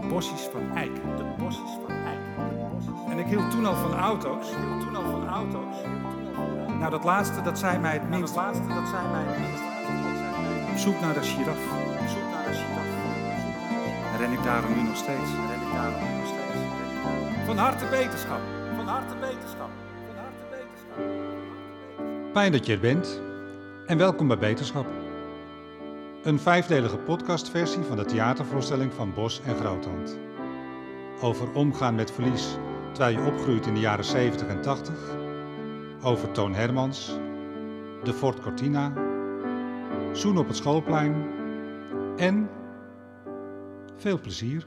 de bosjes van Eik. De bosjes van Eik. En ik hield toen al van auto's. Ik hield toen al van auto's. Nou, dat laatste, dat zei mij het minst. Nou, dat laatste, dat zei mij het minst. Op zoek naar de giraf. Op zoek naar de giraf. En ren ik daarom nu nog steeds. Ren ik daarom nu nog steeds. Van harte beterschap. Van harte beterschap. Van harte beterschap. Fijn dat je er bent en welkom bij Beterschap. Een vijfdelige podcastversie van de theatervoorstelling van Bos en Groothand. Over omgaan met verlies terwijl je opgroeit in de jaren 70 en 80. Over Toon Hermans, de Ford Cortina, Zoen op het schoolplein en veel plezier.